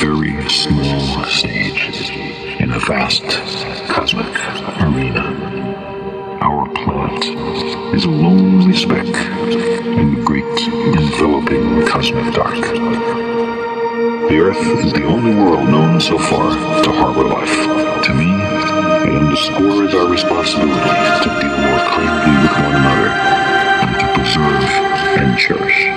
very small stage in a vast cosmic arena. Our planet is a lonely speck in the great enveloping cosmic dark. The Earth is the only world known so far to harbor life. To me, it underscores our responsibility to deal more kindly with one another and to preserve and cherish